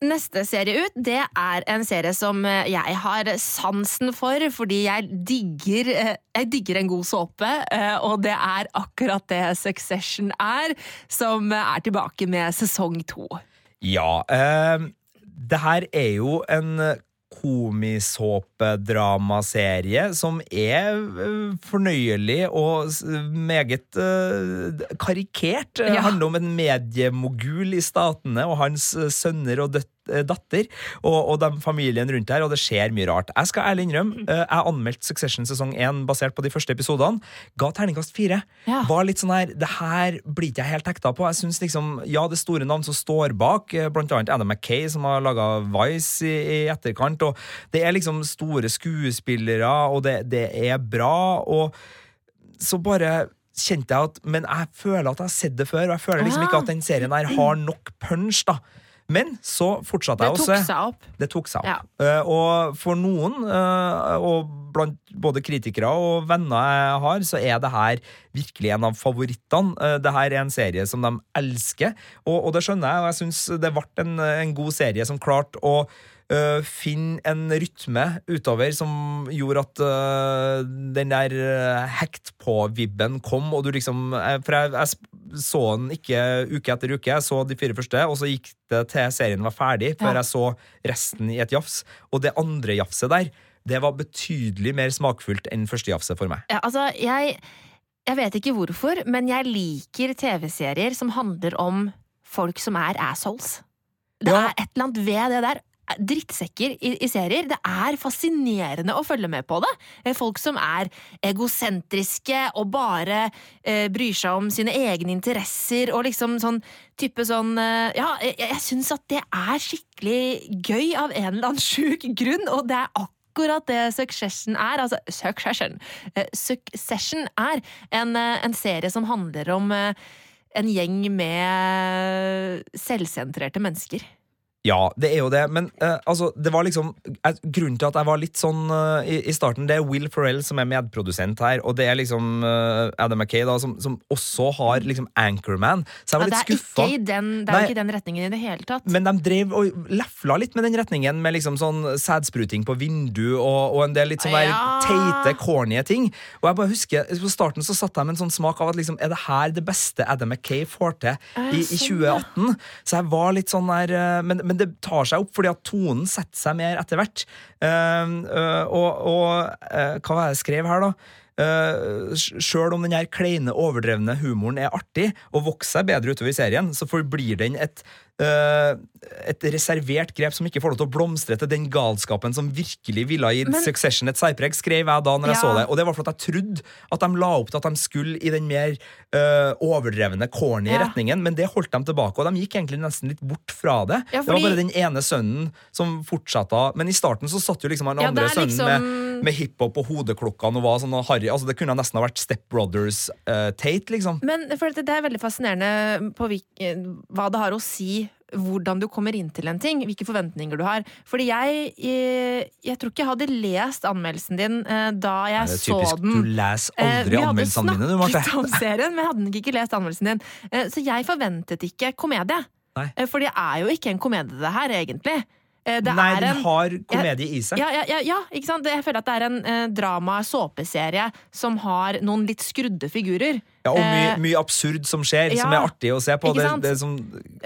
Neste serie ut, det er en serie som eh, jeg har sansen for, fordi jeg digger, jeg digger en god såpe, og det er akkurat det Succession er, som er tilbake med sesong to. Ja, eh, det her er jo en komisåpedramaserie som er eh, fornøyelig og meget eh, karikert. Det Ja. handler om en mediemogul i statene og hans eh, sønner og døt eh, datter og, og de, familien rundt der, og det skjer mye rart. Jeg skal ærlig innrømme, eh, jeg anmeldte Succession sesong 1 basert på de første episodene. Ga terningkast fire. Ja. Var litt sånn her Det her blir ikke jeg helt hekta på. Jeg synes liksom, Ja, det er store navn som står bak, eh, blant annet Adam Mackay, som har laga Vice i, i etterkant. Og det er liksom store skuespillere, og det, det er bra. Og så bare kjente jeg at Men jeg føler at jeg har sett det før, og jeg føler liksom Ah. ikke at den serien her har nok punch, da. Men så fortsatte Det jeg å tok se. seg opp. Det tok seg opp. Ja. Uh, og for noen, uh, og blant både kritikere og venner jeg har, så er det her virkelig en av favorittene. Uh, det her er en serie som de elsker, og, og det skjønner jeg. Og jeg syns det ble en, en god serie som klarte å eh, finne en rytme utover som gjorde at uh, den der uh, hekt på-vibben kom, og du liksom eh, For jeg, jeg så den ikke uke etter uke, jeg så de fire første, og så gikk det til serien var ferdig, før Ja. jeg så resten i et jafs. Og det andre jafset der, det var betydelig mer smakfullt enn første jafset for meg. Ja, altså, jeg, jeg vet ikke hvorfor, men jeg liker TV-serier som handler om folk som er assholes. Det Ja. er et eller annet ved det der. Drittsekker i, i serier. Det er fascinerende å følge med på det. Eh, Folk som er egosentriske og bare eh, bryr seg om sine egne interesser og liksom sånn type sånn eh, Ja, jeg, jeg syns at det er skikkelig gøy av en eller annen sjuk grunn, og det er akkurat det Succession er. Altså, Succession. Eh, Succession er en, eh, en serie som handler om en gjeng med selvsentrerte mennesker. Ja, det er jo det, men uh, altså, det var liksom jeg, Grunnen til at jeg var litt sånn uh, i, i starten, det er Will Ferrell som er medprodusent her, og det er liksom uh, Adam McKay, da, som, som også har liksom Anchorman, så jeg var Ja, det litt er, skuffa. ikke i den, det er Nei. ikke i den retningen i det hele tatt. Men de drev og lefla litt med den retningen, med liksom sånn sædspruting på vindu og, og en del litt sånn der Ja. teite, corny ting. Og jeg bare husker, På starten så satt jeg med en sånn smak av at liksom, er det her det beste Adam McKay får til i, i sånn, 2018? Så jeg var litt sånn der men, men, men det tar seg opp, fordi at tonen setter seg mer etter hvert. Eh, eh, og og eh, hva var det jeg skrev her, da? Uh, Sjøl om den her kleine, overdrevne humoren er artig og vokser bedre utover i serien, så forblir den et, eh, et reservert grep som ikke får lov til å blomstre til den galskapen som virkelig ville ha gitt Men- Succession et særpreg, skrev jeg da når jeg Ja. så det. Og det var for at jeg trodde at de la opp til at de skulle i den mer uh, overdrevne, corny Ja. retningen, men det holdt de tilbake, og de gikk egentlig nesten litt bort fra det. Ja, Det var bare den ene sønnen som fortsatte, men i starten så satt jo liksom han andre er sønnen liksom- med, med hiphop og hodeklokkene og var sånn harry. Altså, det kunne nesten ha vært Step Brothers-Tate, liksom. Men for det det er veldig fascinerende på eh, hva det har å si hvordan du kommer inn til en ting, hvilke forventninger du har. Fordi jeg, jeg, jeg tror ikke jeg hadde lest anmeldelsen din eh, da jeg Det er så typisk, den. du leser Eh, aldri vi hadde anmeldelsene mine, du, Marte. snakket om serien, men jeg hadde ikke lest anmeldelsen din. Eh, Så jeg forventet ikke komedie. Nei. Eh, For det er jo ikke en komedie, det her, egentlig. Eh, Det Nei, den en har komedie i seg. ja, ja, ja, ja, ikke sant? Jeg føler at det er en eh, drama-såpeserie som har noen litt skrudde figurer. Ja, og mye, Eh, mye absurd som skjer, som er artig å se på. Det, det som,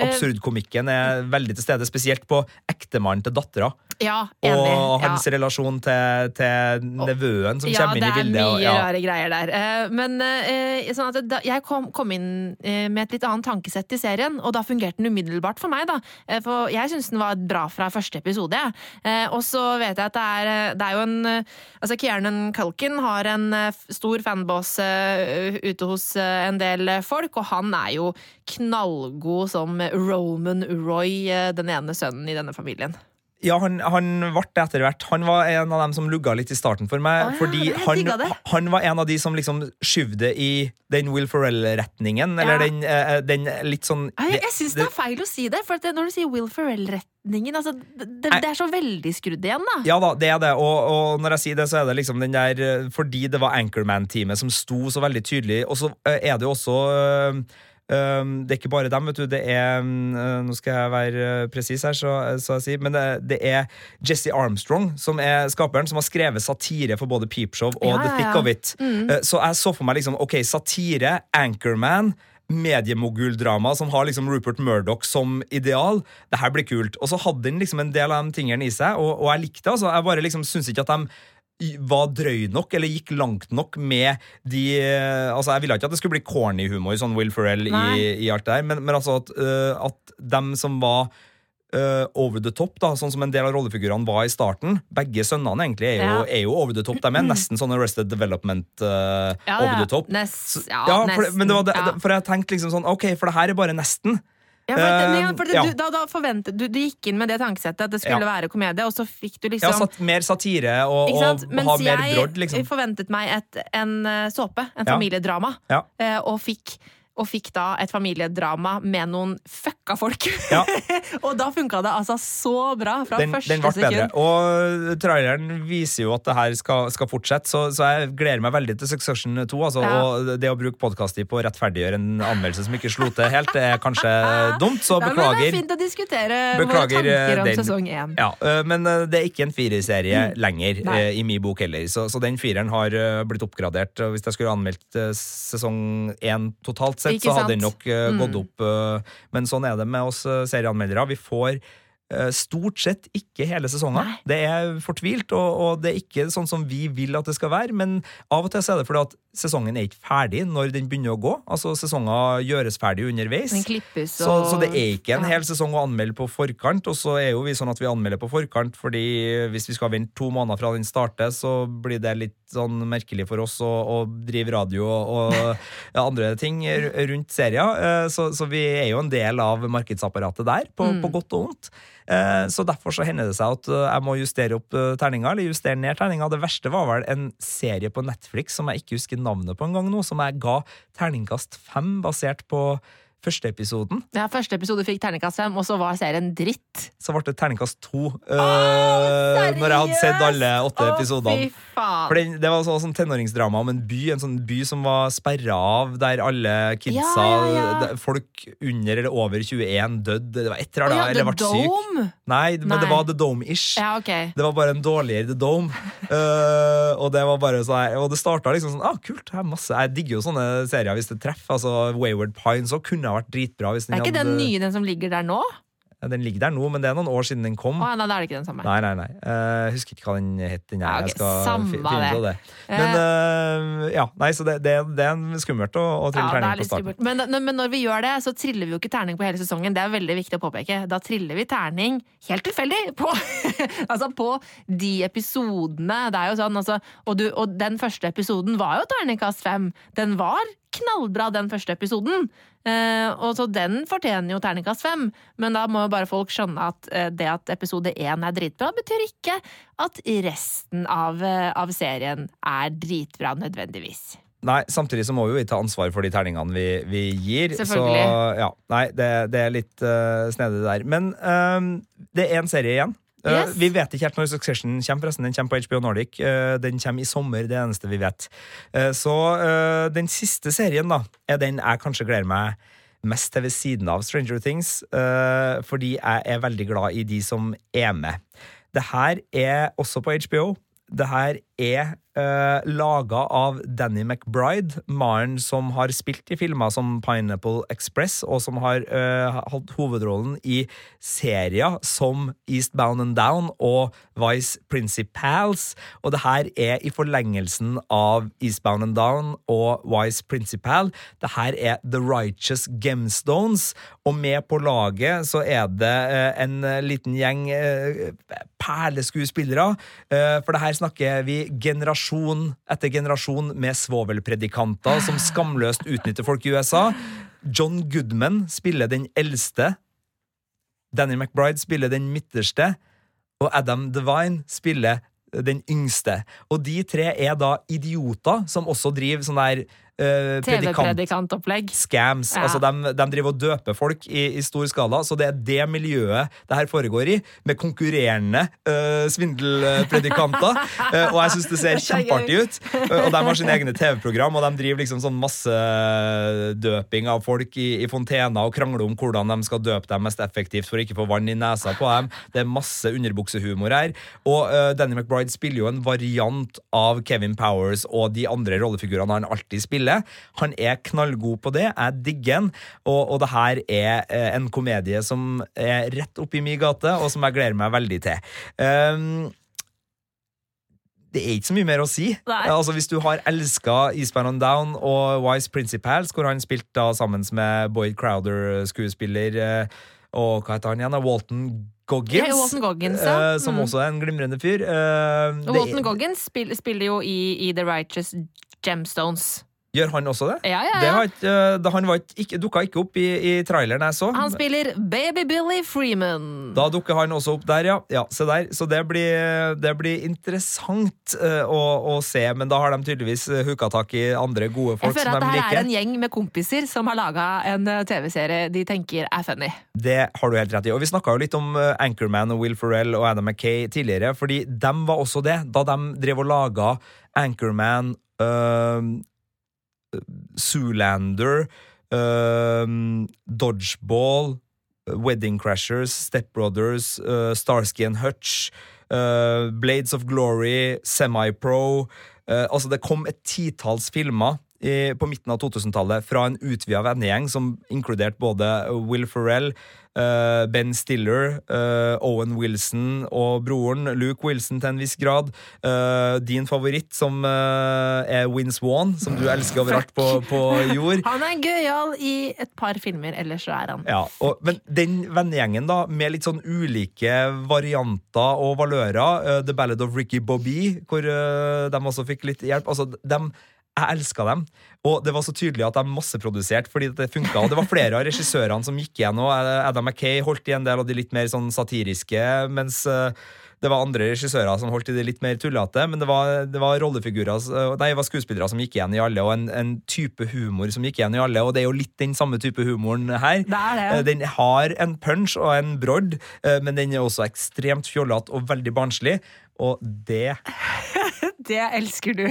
absurdkomikken er veldig til stede, spesielt på ektemannen til dattera. Ja, enig. Og ja. hans relasjon til, til nevøen som ja, kommer inn i bildet. Ja, det er og- mye ja. rare greier der. Eh, Men eh, sånn at da, jeg kom, kom inn eh, med et litt annet tankesett i serien, og da fungerte den umiddelbart for meg. da. For jeg syns den var bra fra første episode. jeg. Og så vet jeg at det er, det er jo en Altså Kiernan Culkin har en stor fanbås eh, ute hos en del folk, og han er jo knallgod som Roman Roy, den ene sønnen i denne familien. Ja, han, han ble det etter hvert. Han var en av dem som lugga litt i starten for meg. Ah, ja, fordi han, han var en av de som liksom skyvde det i den Will Ferrell-retningen. Eller den, eh, den litt sånn ah, Jeg, jeg syns det er feil å si det, for når du sier Will Ferrell-retningen altså, det, det, er så veldig skrudd igjen, da. Ja da, det er det. Og, og når jeg sier det, så er det liksom den der eh, Fordi det var Anchorman-teamet som sto så veldig tydelig. Og så eh, er det jo også eh, eh, det er ikke bare dem, vet du. Det er eh, Nå skal jeg være eh, presis her, så, så jeg sier, men det, det er Jesse Armstrong som er skaperen, som har skrevet satire for både Peepshow og Ja, The Thick ja. of It. Mm. Så jeg så for meg liksom OK, satire, Anchorman. Mediemoguldrama som har liksom Rupert Murdoch som ideal. Det her blir kult. Og så hadde den liksom en del av de tingene i seg, og, og jeg likte det. altså. Jeg bare liksom syns ikke at de var drøy nok, eller gikk langt nok med de eh, Altså, Jeg ville ikke at det skulle bli corny humor, sånn Will Ferrell i, i alt det her, men, men altså at, uh, at dem som var uh, over the top, da, sånn som en del av rollefigurene var i starten Begge sønnene egentlig er jo, Ja. er jo over the top. De er nesten sånn Arrested Development uh, Ja, over ja. the top. Nest, ja, for, men det var det, for jeg tenkte liksom sånn Ok, for det her er bare nesten. Ja, for, det- Eh, for det, ja. du, da, da forventet du, du gikk inn med det tankesettet at det skulle Ja. være komedie, og så fikk du liksom satt, mer satire og, og Mens ha mer jeg brodd, liksom. forventet meg et, en eh, såpe, en Ja. familiedrama, Ja. eh, og fikk og fikk da et familiedrama med noen fucka folk. Ja. og da funka det altså så bra fra Den, første den ble bedre. sekund. Og traileren viser jo at det her skal, skal fortsette, så, så jeg gleder meg veldig til Succession 2. Altså, Ja. Og det å bruke podkast på å rettferdiggjøre en anmeldelse som ikke slo til helt, det er kanskje dumt, så Ja, men det er beklager. fint å diskutere Beklager, våre tanker om eh, den. sesong én. Ja, øh, men øh, det er ikke en fireserie lenger Nei. i min bok heller. Så, så den fireren har blitt oppgradert. Og hvis jeg skulle anmeldt sesong én totalt sett, Ikke så hadde den nok øh, gått opp. Uh, Men sånn er det med oss øh, serieanmeldere. Vi får stort sett ikke hele sesonger. Nei. Det er fortvilt, og, og det er ikke sånn som vi vil at det skal være. Men av og til så er det fordi at sesongen er ikke ferdig når den begynner å gå. Altså Sesonger gjøres ferdig underveis. Klippes Så, og så det er ikke en hel sesong å anmelde på forkant. Og så er jo vi sånn at vi anmelder på forkant, fordi hvis vi skal vente to måneder fra den starter, så blir det litt sånn merkelig for oss å, å drive radio og, ja, andre ting rundt serier. Eh, Så, så vi er jo en del av markedsapparatet der, på, Mm. på godt og vondt. Eh, Så derfor så hender det seg at eh, jeg må justere opp terninga, eller justere ned terninga. Det verste var vel en serie på Netflix som jeg ikke husker navnet på en gang nå, som jeg ga terningkast fem basert på første episoden. Ja, første episode fikk terningkast fem, og så var serien dritt. Så ble det terningkast to eh, når jeg hadde sett alle åtte Å, episodene. For det, Det var sånn, sånn tenåringsdrama om en by En sånn by som var sperra av, der alle kidsa Ja, ja, ja. Folk under eller over 21 døde. Det var et eller Å annet, ja, eller ble syk. Nei, men Nei. det var The Dome-ish. Ja, ok. Det var bare en dårligere The Dome. uh, og det var bare sånn Og det starta liksom sånn ah, kult, her er masse Jeg digger jo sånne serier hvis det treffer. Altså Wayward Pines og kunne ha vært dritbra. Hvis Det den er ikke hadde, den nye, den som ligger der nå? Den ligger der nå, men det er noen år siden den kom. Å, nei, da er det ikke den samme. Nei, nei, nei. Eh, Jeg husker ikke hva den het. Den. Ja, okay. Jeg skal samme finne ut av det. Eh. Men uh, ja, nei, så det, det, det er skummelt å, å trille Ja, er terning på starten. Men, men, men når vi gjør det, så triller vi jo ikke terning på hele sesongen. Det er veldig viktig å påpeke. Da triller vi terning helt tilfeldig på, altså på de episodene. Det er jo sånn, altså, og, du, og den første episoden var jo terningkast fem. Den var knallbra, den første episoden. Eh, og så den fortjener jo terningkast fem, men da må jo bare folk skjønne at eh, det at episode én er dritbra, betyr ikke at resten av, eh, av serien er dritbra nødvendigvis. Nei, Samtidig så må vi jo ta ansvar for de terningene vi, vi gir. Så ja, nei, det, det er litt uh, snedig der. Men eh, det er en serie igjen. Eh, Yes. Vi vet ikke helt når Succession kommer. forresten Den kommer på HBO Nordic. Eh, den kommer i sommer, det eneste vi vet. Eh, så den siste serien da er den jeg kanskje gleder meg mest til ved siden av Stranger Things, fordi jeg er veldig glad i de som er med. Det her er også på HBO. Det her er uh, laga av Danny McBride, mannen som har spilt i filmer som Pineapple Express, og som har uh, hatt hovedrollen i serier som Eastbound and Down og Vice Principals. Og det her er i forlengelsen av Eastbound and Down og Vice Principal. Det her er The Righteous Gemstones, og med på laget så er det uh, en liten gjeng perleskuespillere. For det her snakker vi generasjon etter generasjon med svovelpredikanter som skamløst utnytter folk i USA. John Goodman spiller den eldste. Danny McBride spiller den midterste. Og Adam Devine spiller den yngste. Og de tre er da idioter som også driver sånn der uh, TV-predikantopplegg. Scams. Ja. Altså, de, de, driver og døper folk i, i, stor skala, så det er det miljøet det her foregår i, med konkurrerende uh, svindelpredikanter. uh, og jeg syns det ser kjempeartig ut. og de har sine egne TV-program, og de driver liksom sånn massedøping av folk i, i fontener og krangler om hvordan de skal døpe dem mest effektivt for å ikke få vann i nesa på dem. Det er masse underbuksehumor her. Og Danny McBride spiller jo en variant av Kevin Powers og de andre rollefigurene han alltid spiller spille. Han er knallgod på det. Jeg digger han. Og, og det her er eh, en komedie som er rett oppi min gate, og som jeg gleder meg veldig til. Um, det er ikke så mye mer å si. Altså, hvis du har elska Eastbound on Down og Wise Principals, hvor han spilte da sammen med Boyd Crowder, skuespiller, eh, og hva heter han igjen? Walton Goggins, ja, Walton Goggins ja. mm. som også er en glimrende fyr. Walton Walton Goggins spiller, spiller jo i, i The Righteous Gemstones. Gjør han også det? Ja, ja, ja. Ikke, uh, han ikke, dukka ikke opp i, i, traileren jeg så. Han spiller Baby Billy Freeman. Da dukker han også opp der, ja. ja se der. Så det blir, det blir interessant uh, å, å, se, men da har de tydeligvis uh, hooka tak i andre gode folk som de liker. Jeg føler at det her er en gjeng med kompiser som har laga en TV-serie de tenker er funny. Det har du helt rett i. Og vi snakka jo litt om Anchorman og Will Ferrell og Adam McKay tidligere, fordi dem var også det, da de drev og laga Anchorman. Uh, Zoolander, uh, Dodgeball, Wedding Crashers, Stepbrothers, uh, Starsky and Hutch, uh, Blades of Glory, Semi-Pro. Uh, altså, det kom et titalls filmer i, på midten av 2000-tallet fra en utvida vennegjeng som inkluderte både Will Ferrell, Uh, ben Stiller, uh, Owen Wilson og broren Luke Wilson til en viss grad. Uh, din favoritt, som er Win Swan, som du elsker overalt på, på, jord. Han er gøyal i et par filmer, ellers så er han ja, og, Men den vennegjengen, da, med litt sånn ulike varianter og valører, The Ballad of Ricky Bobby, hvor de også fikk litt hjelp altså, de jeg elska dem. Og det var så tydelig at de masseproduserte fordi det funka. Og det var flere av regissørene som gikk igjennom. Adam Mackay holdt i en del av de litt mer sånn satiriske, mens eh, det var andre regissører som holdt i det litt mer tullete. Men det var, det var rollefigurer Nei, det var skuespillere som gikk igjen i alle, og en, en, type humor som gikk igjen i alle. Og det er jo litt den samme type humoren her. Det er det. Eh, den har en punch og en brodd, eh, men den er også ekstremt fjollete og veldig barnslig. Og det Det elsker du.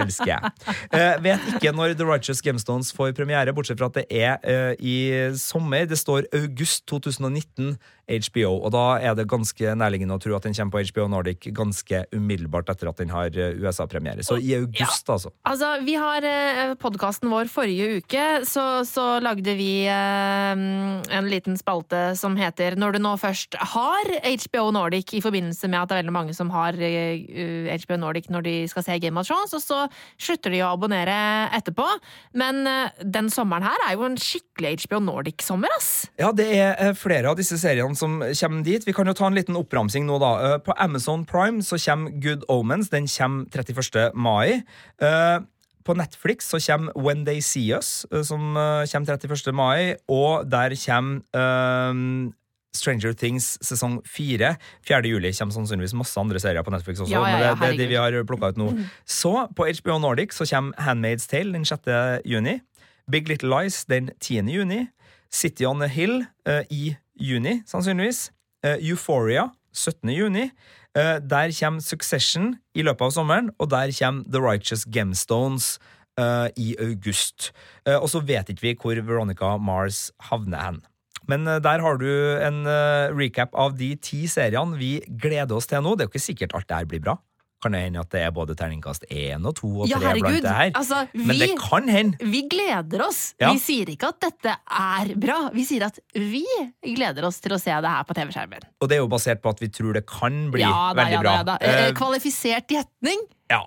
Elsker jeg. Uh, vet ikke når The Righteous Gemstones får premiere, bortsett fra at det er uh, i sommer. Det står august 2019 HBO, og da er det ganske nærliggende å tro at den kommer på HBO Nordic ganske umiddelbart etter at den har eh, USA-premiere. Så i august, ja. altså. Altså, vi har uh, podkasten vår forrige uke, så, så lagde vi en liten spalte som heter Når du nå først har HBO Nordic, i forbindelse med at det er veldig mange som har HBO Nordic når de skal se Game of Thrones, og så slutter de å abonnere etterpå. Men uh, den sommeren her er jo en skikkelig HBO Nordic-sommer, ass! Ja, det er uh, flere av disse seriene som kommer dit. Vi kan jo ta en liten oppramsing nå, da. Uh, på Amazon Prime så kommer Good Omens. Den kommer 31. mai. På Netflix så kommer When They See Us, som kommer 31. mai, og der kommer Stranger Things sesong fire. 4. juli kommer sannsynligvis masse andre serier på Netflix også. Ja, ja, ja, men det, det er de vi har plukka ut nå. Så, på HBO Nordic så kommer Handmaid's Tale den 6. juni. Big Little Lies den 10. juni. City on a Hill uh, i juni, sannsynligvis. Uh, Euphoria 17. juni. Uh, der kommer Succession i løpet av sommeren, og der kommer The Righteous Gemstones i august. og så vet ikke vi hvor Veronica Mars havner hen. Men eh, der har du en recap av de ti seriene vi gleder oss til nå. Det er jo ikke sikkert alt det her blir bra. Kan det hende at det er både terningkast én og to og Ja, herregud, blant det her. Altså, Men det kan hende. vi gleder oss. Ja. Vi sier ikke at dette er bra. Vi sier at vi gleder oss til å se det her på TV-skjermen. Og det er jo basert på at vi tror det kan bli Ja da, veldig ja da, bra. ja da. Eh, Eh, Kvalifisert gjetning. ja.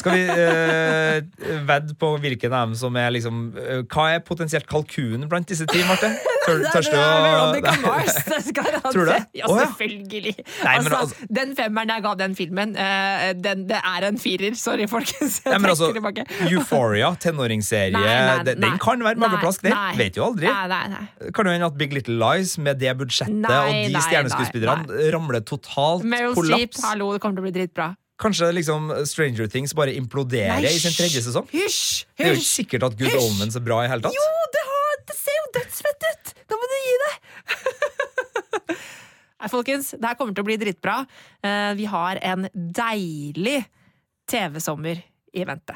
Skal vi uh, vedde på hvilken av dem som er liksom uh, Hva er potensielt kalkunen blant disse ti, Marte? Tør, tørs du er å Veronica Mars. Det skal han Tror du det? Ja, selvfølgelig. Nei, men altså, altså- Den femmeren jeg ga den filmen, uh, den, det er en firer. Sorry, folkens. Jeg Nei, men altså, tilbake. Euphoria, tenåringsserie, Nei, nei, den, den kan være mageplask, den. Vet jo aldri. Kan jo hende at Big Little Lies med det budsjettet og de stjerneskuespillerne ramler totalt Meryl Streep, kollaps. hallo, det kommer til å bli dritbra. Kanskje liksom Stranger Things bare imploderer Nei, i sin tredje sesong. Hysj! Det er jo ikke sikkert at Good Hysj! Omens er bra i hele tatt. Jo, det, har, det ser jo dødsfett ut! Da må du gi det! Nei, folkens, det her kommer til å bli dritbra. Eh, Vi har en deilig TV-sommer i vente.